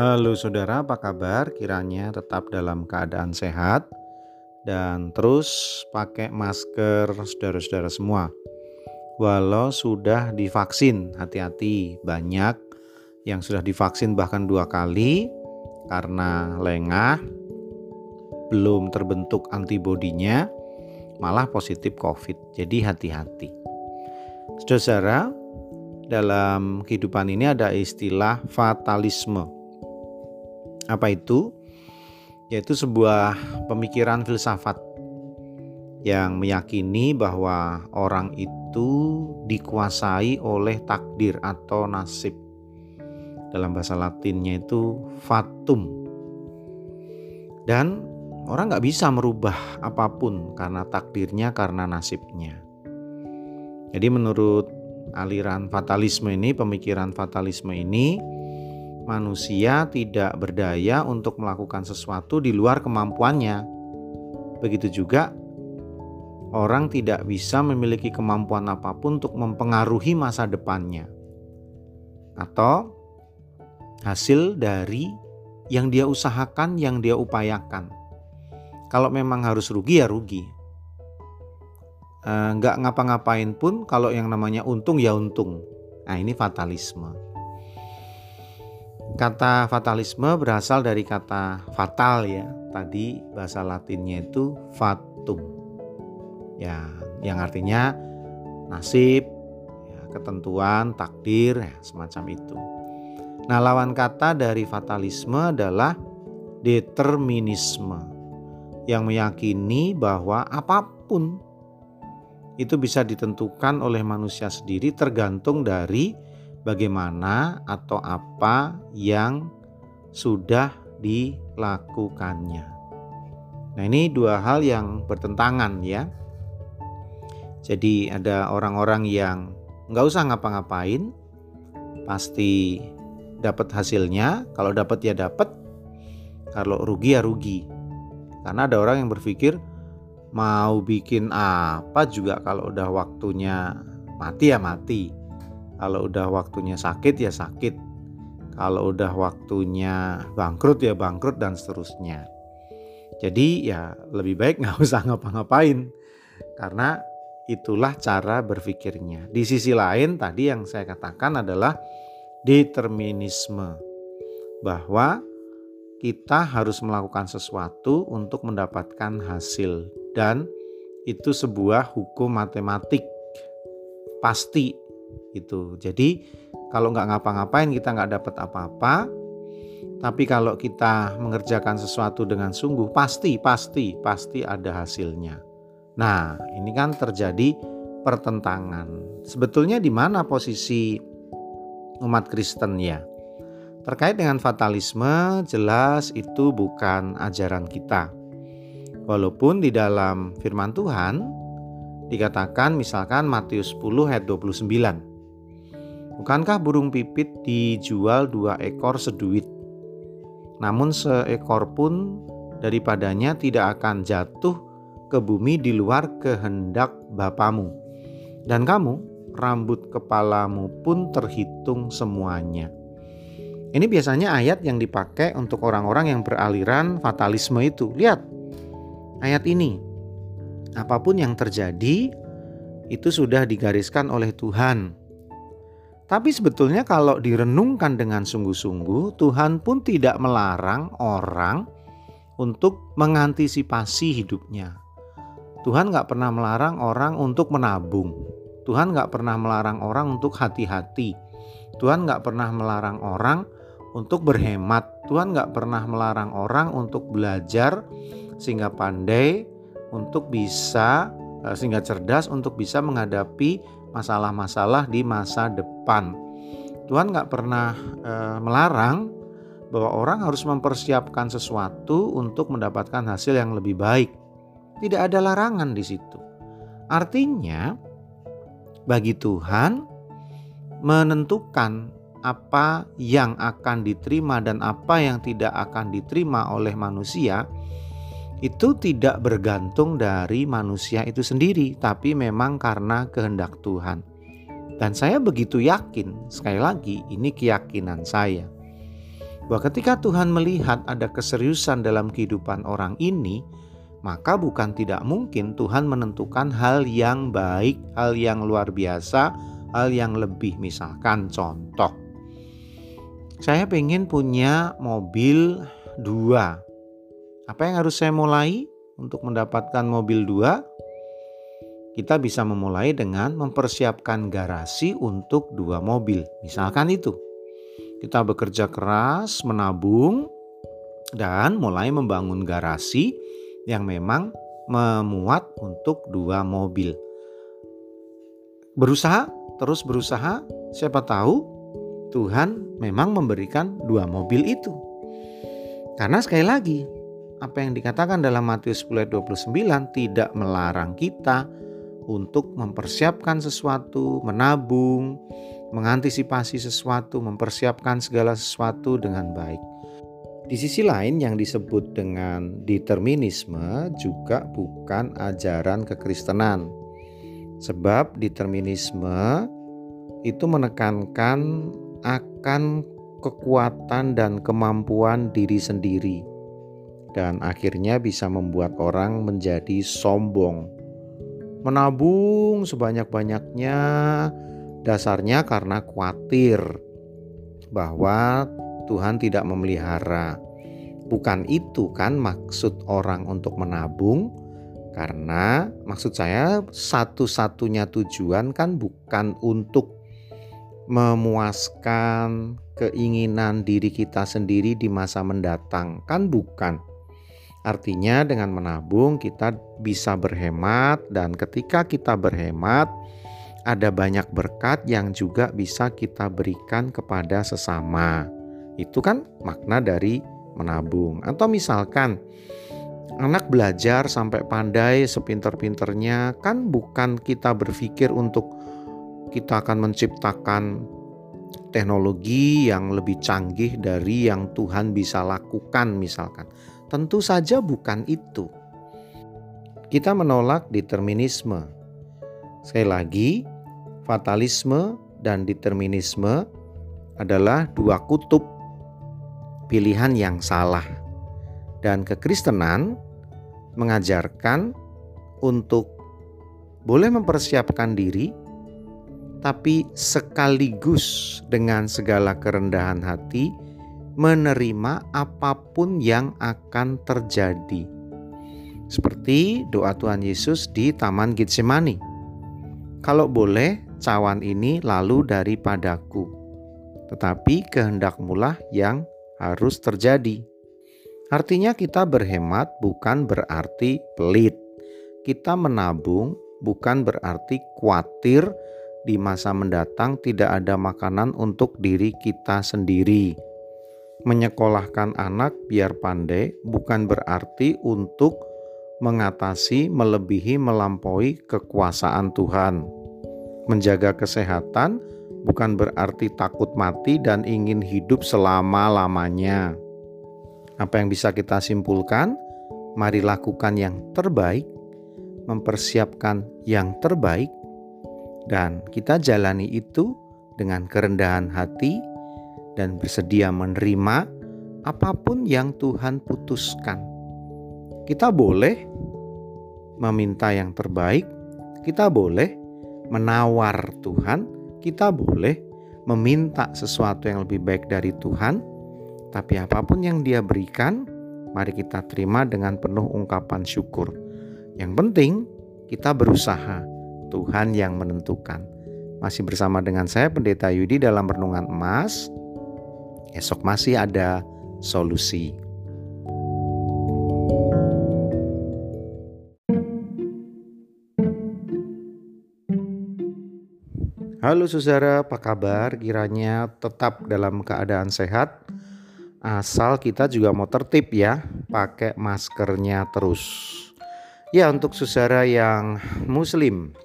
Halo saudara, apa kabar? Kiranya tetap dalam keadaan sehat dan terus pakai masker saudara-saudara semua. Walau sudah divaksin, hati-hati banyak yang sudah divaksin bahkan dua kali karena lengah belum terbentuk antibodinya malah positif COVID. Jadi hati-hati. Saudara, dalam kehidupan ini ada istilah fatalisme. Apa itu? Yaitu sebuah pemikiran filsafat yang meyakini bahwa orang itu dikuasai oleh takdir atau nasib. Dalam bahasa Latinnya itu fatum. Dan orang nggak bisa merubah apa pun karena takdirnya, karena nasibnya. Jadi menurut aliran fatalisme ini, pemikiran fatalisme ini, manusia tidak berdaya untuk melakukan sesuatu di luar kemampuannya. Begitu juga orang tidak bisa memiliki kemampuan apa pun untuk mempengaruhi masa depannya. Atau hasil dari yang dia usahakan, yang dia upayakan. Kalau memang harus rugi ya rugi, Eh, nggak ngapa-ngapain pun kalau yang namanya untung ya untung. Nah ini fatalisme. Kata fatalisme berasal dari kata fatal ya. Tadi bahasa Latinnya itu fatum. Ya, yang artinya nasib, ya, ketentuan, takdir, ya, semacam itu. Nah, lawan kata dari fatalisme adalah determinisme yang meyakini bahwa apa pun itu bisa ditentukan oleh manusia sendiri tergantung dari bagaimana atau apa yang sudah dilakukannya. Nah, ini dua hal yang bertentangan ya. Jadi ada orang-orang yang nggak usah ngapa-ngapain, pasti dapat hasilnya. Kalau dapat ya dapat, kalau rugi ya rugi. Karena ada orang yang berpikir mau bikin apa juga kalau udah waktunya mati ya mati. Kalau udah waktunya sakit ya sakit. Kalau udah waktunya bangkrut ya bangkrut dan seterusnya. Jadi ya lebih baik nggak usah ngapa-ngapain karena itulah cara berpikirnya. Di sisi lain tadi yang saya katakan adalah determinisme bahwa kita harus melakukan sesuatu untuk mendapatkan hasil dan itu sebuah hukum matematik pasti itu. Jadi kalau nggak ngapa-ngapain kita nggak dapat apa-apa. Tapi kalau kita mengerjakan sesuatu dengan sungguh pasti pasti pasti ada hasilnya. Nah ini kan terjadi pertentangan. Sebetulnya di mana posisi umat Kristen ya? Terkait dengan fatalisme, jelas itu bukan ajaran kita. Walaupun di dalam firman Tuhan dikatakan misalkan Matius 10 ayat 29. Bukankah burung pipit dijual dua ekor seduit? Namun seekor pun daripadanya tidak akan jatuh ke bumi di luar kehendak Bapamu. Dan kamu, rambut kepalamu pun terhitung semuanya. Ini biasanya ayat yang dipakai untuk orang-orang yang beraliran fatalisme itu. Lihat, ayat ini. Apa pun yang terjadi itu sudah digariskan oleh Tuhan. Tapi sebetulnya kalau direnungkan dengan sungguh-sungguh, Tuhan pun tidak melarang orang untuk mengantisipasi hidupnya. Tuhan nggak pernah melarang orang untuk menabung. Tuhan nggak pernah melarang orang untuk hati-hati. Tuhan nggak pernah melarang orang untuk berhemat. Tuhan nggak pernah melarang orang untuk belajar sehingga pandai untuk bisa eh, sehingga cerdas untuk bisa menghadapi masalah-masalah di masa depan. Tuhan nggak pernah e, melarang bahwa orang harus mempersiapkan sesuatu untuk mendapatkan hasil yang lebih baik. Tidak ada larangan di situ. Artinya, bagi Tuhan menentukan apa yang akan diterima dan apa yang tidak akan diterima oleh manusia itu tidak bergantung dari manusia itu sendiri, tapi memang karena kehendak Tuhan. Dan saya begitu yakin, sekali lagi, ini keyakinan saya bahwa ketika Tuhan melihat ada keseriusan dalam kehidupan orang ini, maka bukan tidak mungkin Tuhan menentukan hal yang baik, hal yang luar biasa, hal yang lebih. Misalkan contoh, saya pengen punya mobil dua. Apa yang harus saya mulai untuk mendapatkan mobil dua? Kita bisa memulai dengan mempersiapkan garasi untuk dua mobil. Misalkan itu. Kita bekerja keras, menabung, dan mulai membangun garasi yang memang memuat untuk dua mobil. Berusaha, terus berusaha, siapa tahu Tuhan memang memberikan dua mobil itu. Karena sekali lagi, apa yang dikatakan dalam Matius 10 ayat 29 tidak melarang kita untuk mempersiapkan sesuatu, menabung, mengantisipasi sesuatu, mempersiapkan segala sesuatu dengan baik. Di sisi lain yang disebut dengan determinisme juga bukan ajaran kekristenan. Sebab determinisme itu menekankan akan kekuatan dan kemampuan diri sendiri dan akhirnya bisa membuat orang menjadi sombong. Menabung sebanyak-banyaknya Dasarnya karena khawatir bahwa Tuhan tidak memelihara. Bukan itu kan maksud orang untuk menabung, karena maksud saya satu-satunya tujuan kan bukan untuk memuaskan keinginan diri kita sendiri di masa mendatang, kan bukan. Artinya dengan menabung kita bisa berhemat dan ketika kita berhemat ada banyak berkat yang juga bisa kita berikan kepada sesama. Itu kan makna dari menabung. Atau misalkan anak belajar sampai pandai sepinter-pinternya kan bukan kita berpikir untuk kita akan menciptakan teknologi yang lebih canggih dari yang Tuhan bisa lakukan misalkan. Tentu saja bukan itu. Kita menolak determinisme Sekali lagi, fatalisme dan determinisme adalah dua kutub pilihan yang salah. Dan kekristenan mengajarkan untuk boleh mempersiapkan diri tapi sekaligus dengan segala kerendahan hati menerima apa pun yang akan terjadi. Seperti doa Tuhan Yesus di Taman Getsemani kalau boleh, cawan ini lalu daripadaku, tetapi kehendakmulah yang harus terjadi. Artinya, kita berhemat bukan berarti pelit. Kita menabung bukan berarti khawatir di masa mendatang tidak ada makanan untuk diri kita sendiri. Menyekolahkan anak biar pandai bukan berarti untuk mengatasi, melebihi, melampaui kekuasaan Tuhan. Menjaga kesehatan bukan berarti takut mati dan ingin hidup selama-lamanya. Apa yang bisa kita simpulkan? Mari lakukan yang terbaik, mempersiapkan yang terbaik, dan kita jalani itu dengan kerendahan hati dan bersedia menerima apa pun yang Tuhan putuskan kita boleh meminta yang terbaik, kita boleh menawar Tuhan, kita boleh meminta sesuatu yang lebih baik dari Tuhan, tapi apa pun yang Dia berikan, mari kita terima dengan penuh ungkapan syukur. Yang penting, kita berusaha, Tuhan yang menentukan. Masih bersama dengan saya, Pendeta Yudi, dalam renungan emas. Esok masih ada solusi. Halo saudara, apa kabar? Kiranya tetap dalam keadaan sehat. Asal kita juga mau tertib ya, pakai maskernya terus. Ya, untuk saudara yang muslim,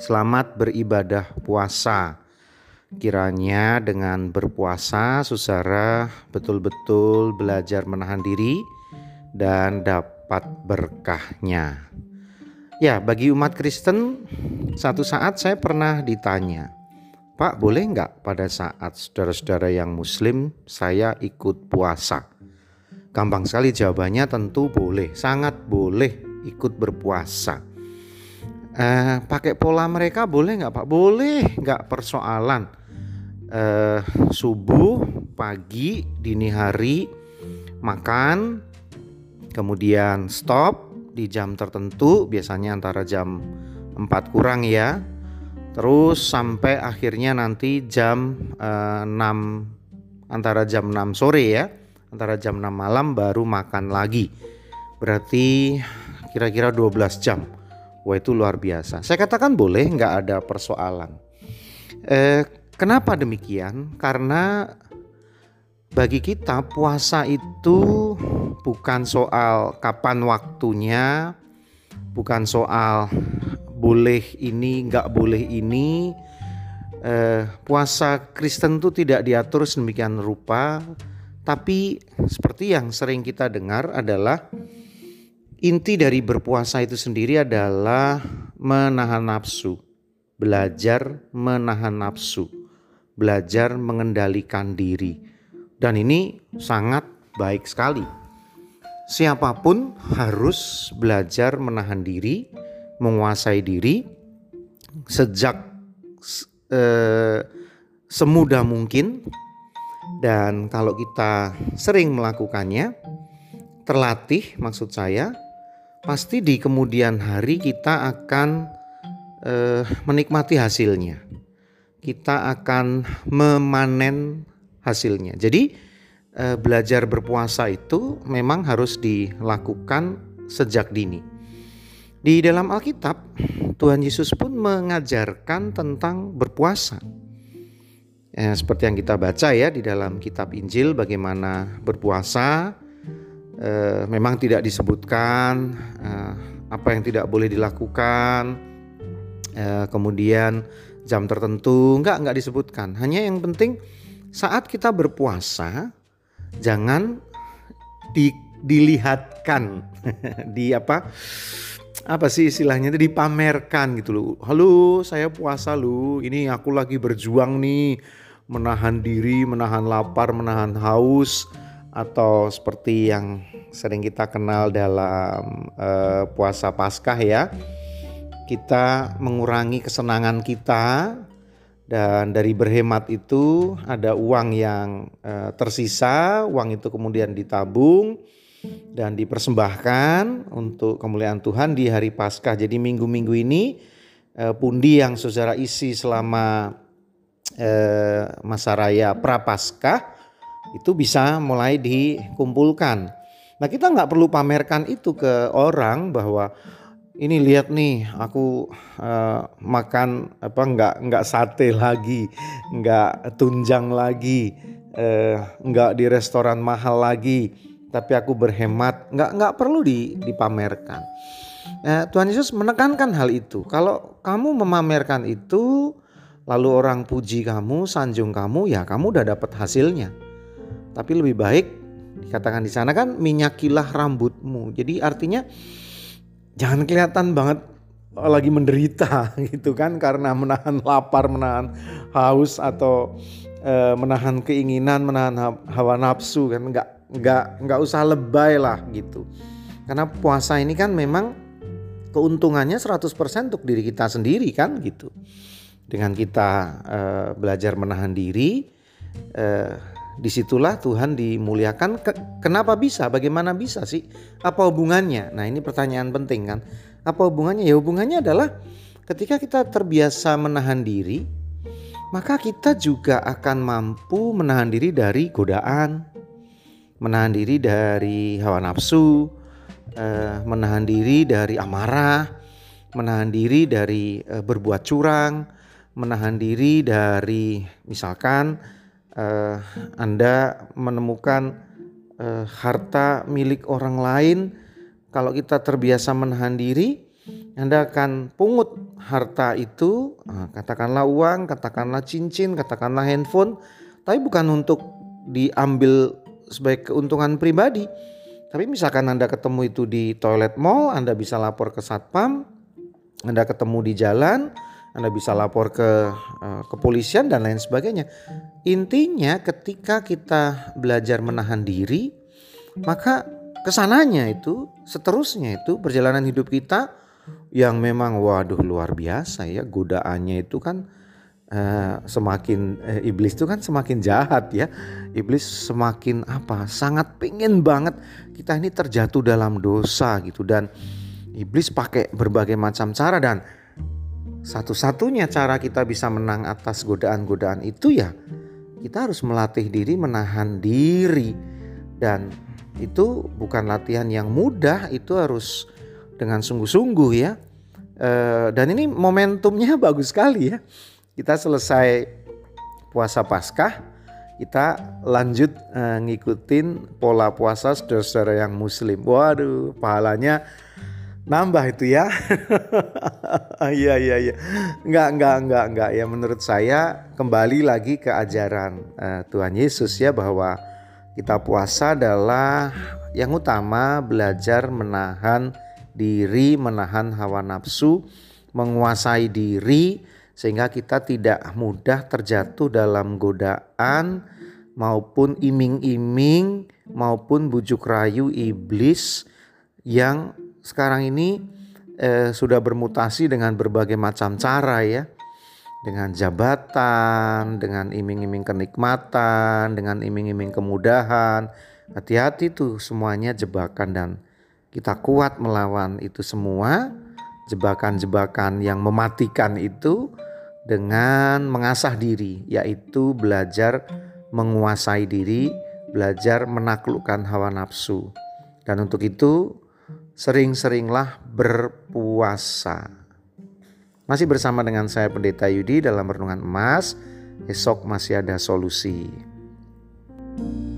selamat beribadah puasa. Kiranya dengan berpuasa saudara betul-betul belajar menahan diri dan dapat berkahnya. Ya, bagi umat Kristen, satu saat saya pernah ditanya, Pak boleh nggak pada saat saudara-saudara yang muslim saya ikut puasa? Gampang sekali jawabannya tentu boleh, sangat boleh ikut berpuasa. Eh, pakai pola mereka boleh nggak Pak? Boleh, nggak persoalan. Eh, subuh, pagi, dini hari makan, kemudian stop di jam tertentu, biasanya antara jam 4 kurang ya, Terus sampai akhirnya nanti jam eh, 6 antara jam 6 sore ya, antara jam 6 malam baru makan lagi. Berarti kira-kira 12 jam. Wah itu luar biasa. Saya katakan boleh, nggak ada persoalan. Eh, kenapa demikian? Karena bagi kita puasa itu bukan soal kapan waktunya, bukan soal boleh ini nggak boleh ini. Eh, puasa Kristen itu tidak diatur sedemikian rupa. Tapi seperti yang sering kita dengar adalah inti dari berpuasa itu sendiri adalah menahan nafsu belajar menahan nafsu belajar mengendalikan diri. Dan ini sangat baik sekali. Siapa pun harus belajar menahan diri menguasai diri sejak eh, semudah mungkin. Dan kalau kita sering melakukannya terlatih maksud saya pasti di kemudian hari kita akan eh, menikmati hasilnya kita akan memanen hasilnya jadi eh, belajar berpuasa itu memang harus dilakukan sejak dini di dalam Alkitab, Tuhan Yesus pun mengajarkan tentang berpuasa. Ya, seperti yang kita baca ya di dalam kitab Injil bagaimana berpuasa eh, memang tidak disebutkan eh, apa yang tidak boleh dilakukan eh, kemudian jam tertentu enggak enggak disebutkan hanya yang penting saat kita berpuasa jangan di, dilihatkan di apa apa sih istilahnya itu dipamerkan gitu loh. Halo, saya puasa lu. Ini aku lagi berjuang nih menahan diri, menahan lapar, menahan haus atau seperti yang sering kita kenal dalam uh, puasa Paskah ya. Kita mengurangi kesenangan kita dan dari berhemat itu ada uang yang uh, tersisa, uang itu kemudian ditabung dan dipersembahkan untuk kemuliaan Tuhan di hari Paskah. Jadi minggu-minggu ini eh, pundi yang saudara isi selama eh, masa raya Prapaskah itu bisa mulai dikumpulkan. Nah kita nggak perlu pamerkan itu ke orang bahwa ini lihat nih aku uh, makan apa nggak nggak sate lagi, nggak tunjang lagi, uh, di restoran mahal lagi tapi aku berhemat. Nggak nggak perlu di, dipamerkan. Nah, Tuhan Yesus menekankan hal itu. Kalau kamu memamerkan itu lalu orang puji kamu sanjung kamu ya kamu udah dapat hasilnya. Tapi lebih baik dikatakan di sana kan minyakilah rambutmu. Jadi artinya jangan kelihatan banget lagi menderita gitu kan karena menahan lapar menahan haus atau e, menahan keinginan menahan hawa nafsu kan. Nggak nggak nggak usah lebay lah gitu. Karena puasa ini kan memang keuntungannya 100% untuk diri kita sendiri kan gitu. Dengan kita uh, belajar menahan diri uh, di situlah Tuhan dimuliakan. Ke, kenapa bisa? Bagaimana bisa sih? Apa hubungannya? Nah ini pertanyaan penting kan? Apa hubungannya? Ya hubungannya adalah ketika kita terbiasa menahan diri maka kita juga akan mampu menahan diri dari godaan menahan diri dari hawa nafsu, eh, menahan diri dari amarah, menahan diri dari eh, berbuat curang, menahan diri dari misalkan eh, Anda menemukan eh, harta milik orang lain, kalau kita terbiasa menahan diri, anda akan pungut harta itu, nah, katakanlah uang, katakanlah cincin, katakanlah handphone, tapi bukan untuk diambil sebagai keuntungan pribadi. Tapi misalkan Anda ketemu itu di toilet mall, Anda bisa lapor ke satpam, Anda ketemu di jalan, Anda bisa lapor ke uh, kepolisian dan lain sebagainya. Intinya ketika kita belajar menahan diri, maka ke sananya itu seterusnya itu perjalanan hidup kita yang memang waduh luar biasa ya. Godaannya itu kan uh, semakin uh, iblis itu kan semakin jahat ya. Iblis semakin apa sangat pengen banget kita ini terjatuh dalam dosa gitu. Dan iblis pakai berbagai macam cara dan satu-satunya cara kita bisa menang atas godaan-godaan itu ya kita harus melatih diri menahan diri. Dan itu bukan latihan yang mudah itu harus dengan sungguh-sungguh ya. E, dan ini momentumnya bagus sekali ya. Kita selesai puasa paskah kita lanjut e, ngikutin pola puasa saudara-saudara yang muslim. Waduh pahalanya nambah itu ya. Iya iya iya. Enggak enggak enggak enggak ya menurut saya kembali lagi ke ajaran uh, Tuhan Yesus ya bahwa kita puasa adalah yang utama belajar menahan diri, menahan hawa nafsu, menguasai diri sehingga kita tidak mudah terjatuh dalam godaan maupun iming-iming maupun bujuk rayu iblis yang sekarang ini eh, sudah bermutasi dengan berbagai macam cara ya. Dengan jabatan, dengan iming-iming kenikmatan, dengan iming-iming kemudahan. Hati-hati tuh semuanya jebakan dan kita kuat melawan itu semua. Jebakan-jebakan yang mematikan itu dengan mengasah diri, yaitu belajar menguasai diri, belajar menaklukkan hawa nafsu. Dan untuk itu sering-seringlah berpuasa. Masih bersama dengan saya Pendeta Yudi dalam Renungan Emas, esok masih ada solusi. thank you